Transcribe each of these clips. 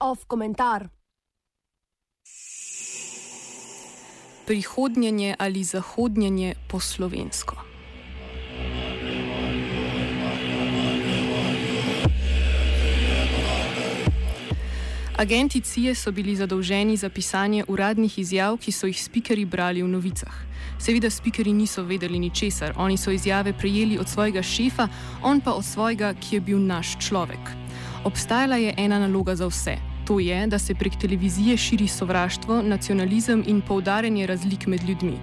Off komentar. Prihodnjenje ali zahodnjenje po slovensko. Agenti CIA so bili zadolženi za pisanje uradnih izjav, ki so jih spikeri brali v novicah. Seveda spikeri niso vedeli ničesar, oni so izjave prejeli od svojega šefa, on pa od svojega, ki je bil naš človek. Obstajala je ena naloga za vse. To je, da se prek televizije širi sovraštvo, nacionalizem in poudarjanje razlik med ljudmi.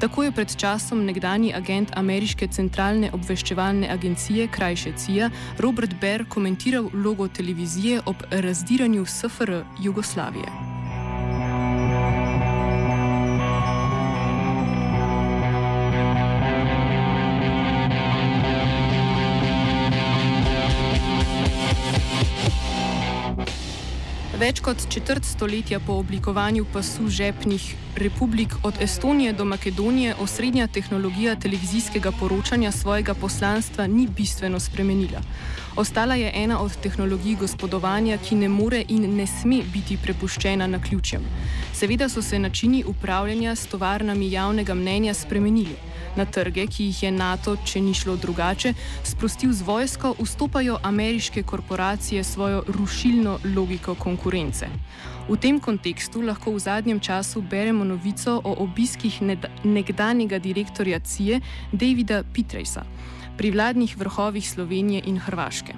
Tako je pred časom nekdani agent Ameriške centralne obveščevalne agencije, krajše CIA, Robert Baer komentiral vlogo televizije ob razdiranju SFR Jugoslavije. Več kot četrt stoletja po oblikovanju pasu žepnih republik od Estonije do Makedonije osrednja tehnologija televizijskega poročanja svojega poslanstva ni bistveno spremenila. Ostala je ena od tehnologij gospodovanja, ki ne more in ne sme biti prepuščena na ključem. Seveda so se načini upravljanja s tovarnami javnega mnenja spremenili. Na trge, ki jih je NATO, če ni šlo drugače, sprostil z vojsko, vstopajo ameriške korporacije svojo rušilno logiko konkurence. V tem kontekstu lahko v zadnjem času beremo novico o obiskih nekdanjega direktorja CIA Davida Pitrejsa pri vladnih vrhovih Slovenije in Hrvaške.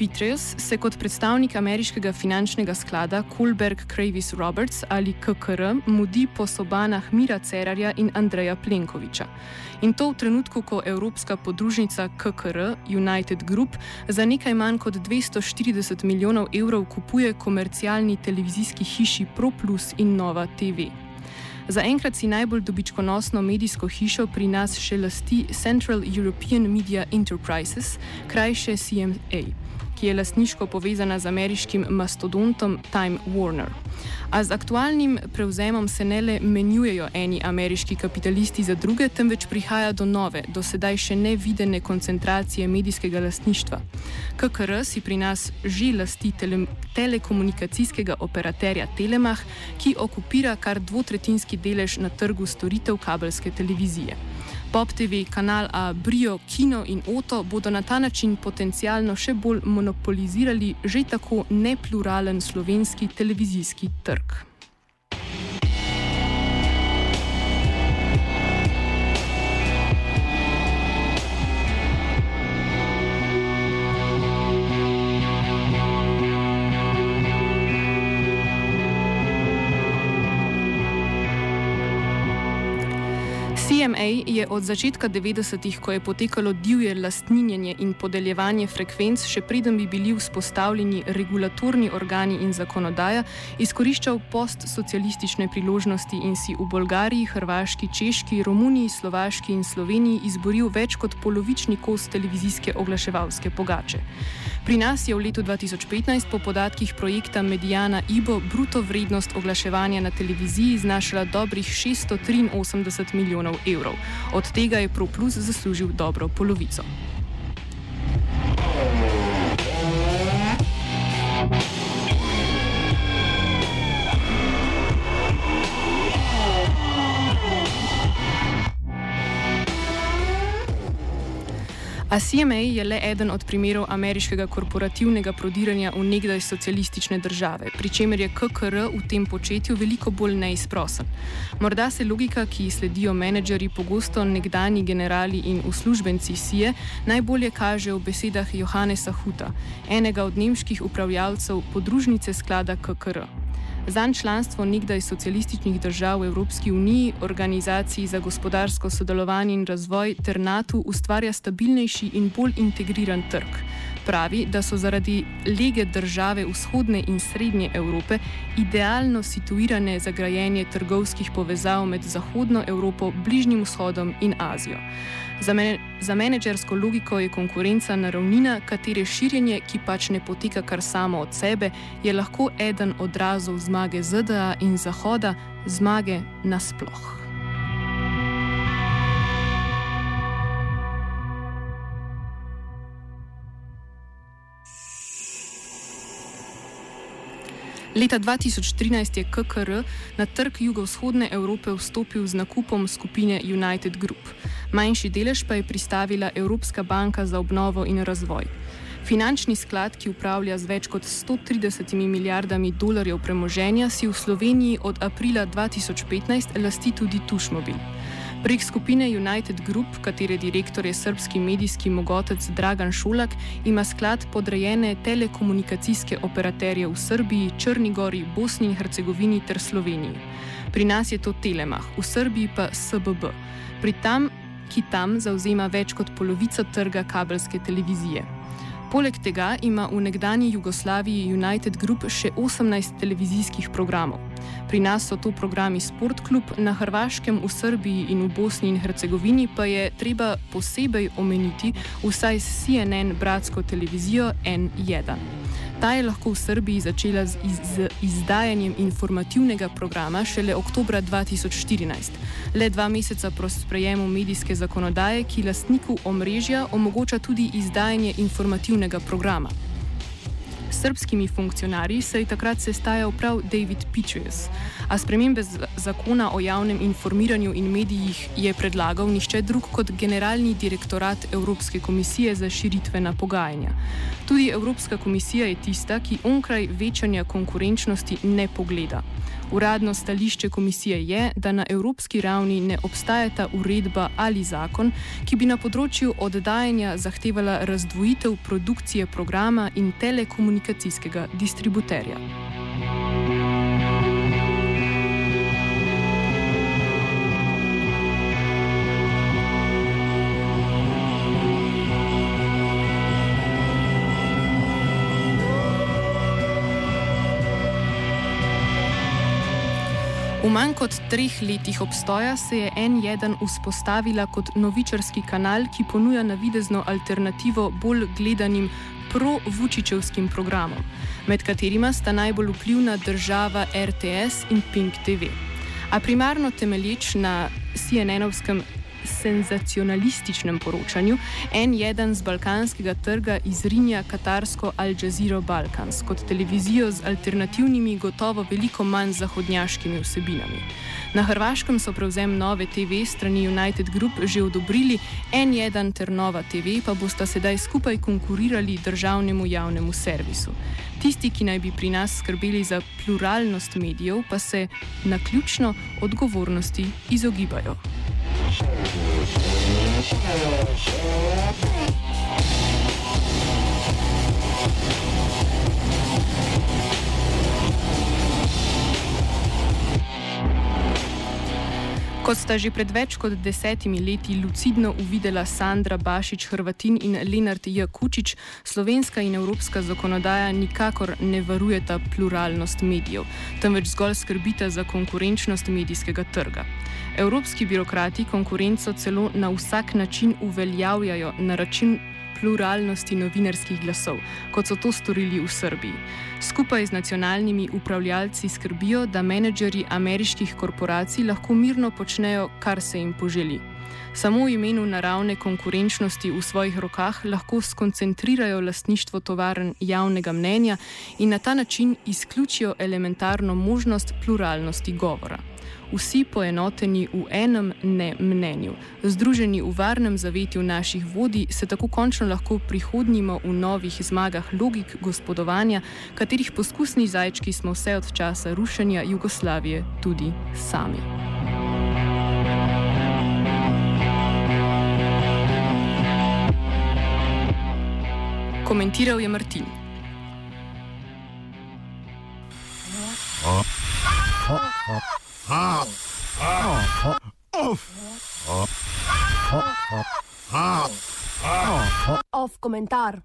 Petreus se kot predstavnik ameriškega finančnega sklada Kohlberg Kravis Roberts ali KKR mudi po sobanah Mira Cerarja in Andreja Plenkoviča. In to v trenutku, ko evropska podružnica KKR United Group za nekaj manj kot 240 milijonov evrov kupuje komercialni televizijski hiši ProPlus in Nova TV. Zaenkrat si najbolj dobičkonosno medijsko hišo pri nas še lasti Central European Media Enterprises, krajše CMA ki je lasniško povezana z ameriškim mastodontom Time Warner. A z aktualnim prevzemom se ne le menjujejo eni ameriški kapitalisti za druge, temveč prihaja do nove, do sedaj še nevidene koncentracije medijskega lastništva. KKR si pri nas že lasti tele, telekomunikacijskega operaterja Telemach, ki okupira kar dvotretinski delež na trgu storitev kabelske televizije. Pop TV, kanal A, Brio, Kino in Oto bodo na ta način potencialno še bolj monopolizirali že tako nepluralen slovenski televizijski trg. CMA je od začetka 90-ih, ko je potekalo divje lastninjenje in podeljevanje frekvenc, še preden bi bili vzpostavljeni regulatorni organi in zakonodaja, izkoriščal postsocialistične priložnosti in si v Bolgariji, Hrvaški, Češki, Romuniji, Slovaški in Sloveniji izboril več kot polovični kos televizijske oglaševalske pogače. Pri nas je v letu 2015 po podatkih projekta Medijana IBO bruto vrednost oglaševanja na televiziji znašala dobrih 683 milijonov evrov. Od tega je ProPlus zaslužil dobro polovico. A CMA je le eden od primerov ameriškega korporativnega prodiranja v nekdaj socialistične države, pri čemer je KKR v tem početju veliko bolj neizprosen. Morda se logika, ki ji sledijo menedžeri, pogosto nekdani generali in uslužbenci SIE, najbolje kaže v besedah Johannesa Huta, enega od nemških upravljavcev podružnice sklada KKR. Zanj članstvo nekdaj socialističnih držav v Evropski uniji, Organizaciji za gospodarsko sodelovanje in razvoj ter NATO ustvarja stabilnejši in bolj integriran trg. Pravi, da so zaradi lege države vzhodne in srednje Evrope idealno situirane za grajenje trgovskih povezav med Zahodno Evropo, Bližnjim vzhodom in Azijo. Za, men za menedžersko logiko je konkurenca naravnina, katere širjenje, ki pač ne poteka kar samo od sebe, je lahko eden odrazov zmage ZDA in Zahoda, zmage nasploh. Leta 2013 je KKR na trg jugovzhodne Evrope vstopil z nakupom skupine United Group. Manjši delež pa je pristavila Evropska banka za obnovo in razvoj. Finančni sklad, ki upravlja z več kot 130 milijardami dolarjev premoženja, si v Sloveniji od aprila 2015 lasti tudi Tušmobil. Prek skupine United Group, katere direktor je srpski medijski mogotec Dragan Šolak, ima sklad podrejene telekomunikacijske operaterje v Srbiji, Črnigori, Bosni in Hercegovini ter Sloveniji. Pri nas je to Telemah, v Srbiji pa SBB, pri tam, ki tam zauzema več kot polovico trga kabelske televizije. Poleg tega ima v nekdani Jugoslaviji United Group še 18 televizijskih programov. Pri nas so to programi Sport Club, na Hrvaškem, v Srbiji in v Bosni in Hercegovini pa je treba posebej omeniti vsaj CNN bratsko televizijo N1. Ta je lahko v Srbiji začela z, iz, z izdajanjem informativnega programa šele oktobra 2014, le dva meseca po sprejemu medijske zakonodaje, ki lastniku omrežja omogoča tudi izdajanje informativnega programa srbskimi funkcionarji se je takrat sestajal prav David Pitches, a spremembe zakona o javnem informiranju in medijih je predlagal nišče drug kot generalni direktorat Evropske komisije za širitvena pogajanja. Tudi Evropska komisija je tista, ki onkraj večanja konkurenčnosti ne pogleda. Uradno stališče komisije je, da na evropski ravni ne obstajata uredba ali zakon, ki bi na področju oddajanja zahtevala razdvojitev produkcije programa in telekomunikacijskega distributerja. V manj kot treh letih obstoja se je N1 vzpostavila kot novičarski kanal, ki ponuja navidezno alternativo bolj gledanim pro-vučičevskim programom, med katerima sta najbolj vplivna država RTS in Pink TV. A primarno temelječ na CNN-ovskem senzacionalističnem poročanju, en jeden z balkanskega trga izrinja katarsko Al Jazeera Balkans kot televizijo z alternativnimi, gotovo veliko manj zahodnjaškimi vsebinami. Na Hrvaškem so prevzem nove TV strani United Group že odobrili, en jeden ter nova TV pa bosta sedaj skupaj konkurirali državnemu javnemu servisu. Tisti, ki naj bi pri nas skrbeli za pluralnost medijev, pa se na ključno odgovornosti izogibajo. Thank you. Kot sta že pred več kot desetimi leti lucidno uvidela Sandra Bašič, Hrvatin in Lenart J. Kučič, slovenska in evropska zakonodaja nikakor ne varujeta pluralnost medijev, temveč zgolj skrbita za konkurenčnost medijskega trga. Evropski birokrati konkurenco celo na vsak način uveljavljajo na račun pluralnosti novinarskih glasov, kot so to storili v Srbiji. Skupaj z nacionalnimi upravljalci skrbijo, da menedžeri ameriških korporacij lahko mirno počnejo, kar se jim poželi. Samo v imenu naravne konkurenčnosti v svojih rokah lahko skoncentrirajo lastništvo tovarn javnega mnenja in na ta način izključijo elementarno možnost pluralnosti govora vsi poenoteni v enem ne mnenju. Združeni v varnem zavetju naših vodij se tako končno lahko prihodnimo v novih zmagah logik gospodovanja, katerih poskusni zajčki smo vse od časa rušenja Jugoslavije tudi sami. Komentiral je Martin. Off komentar.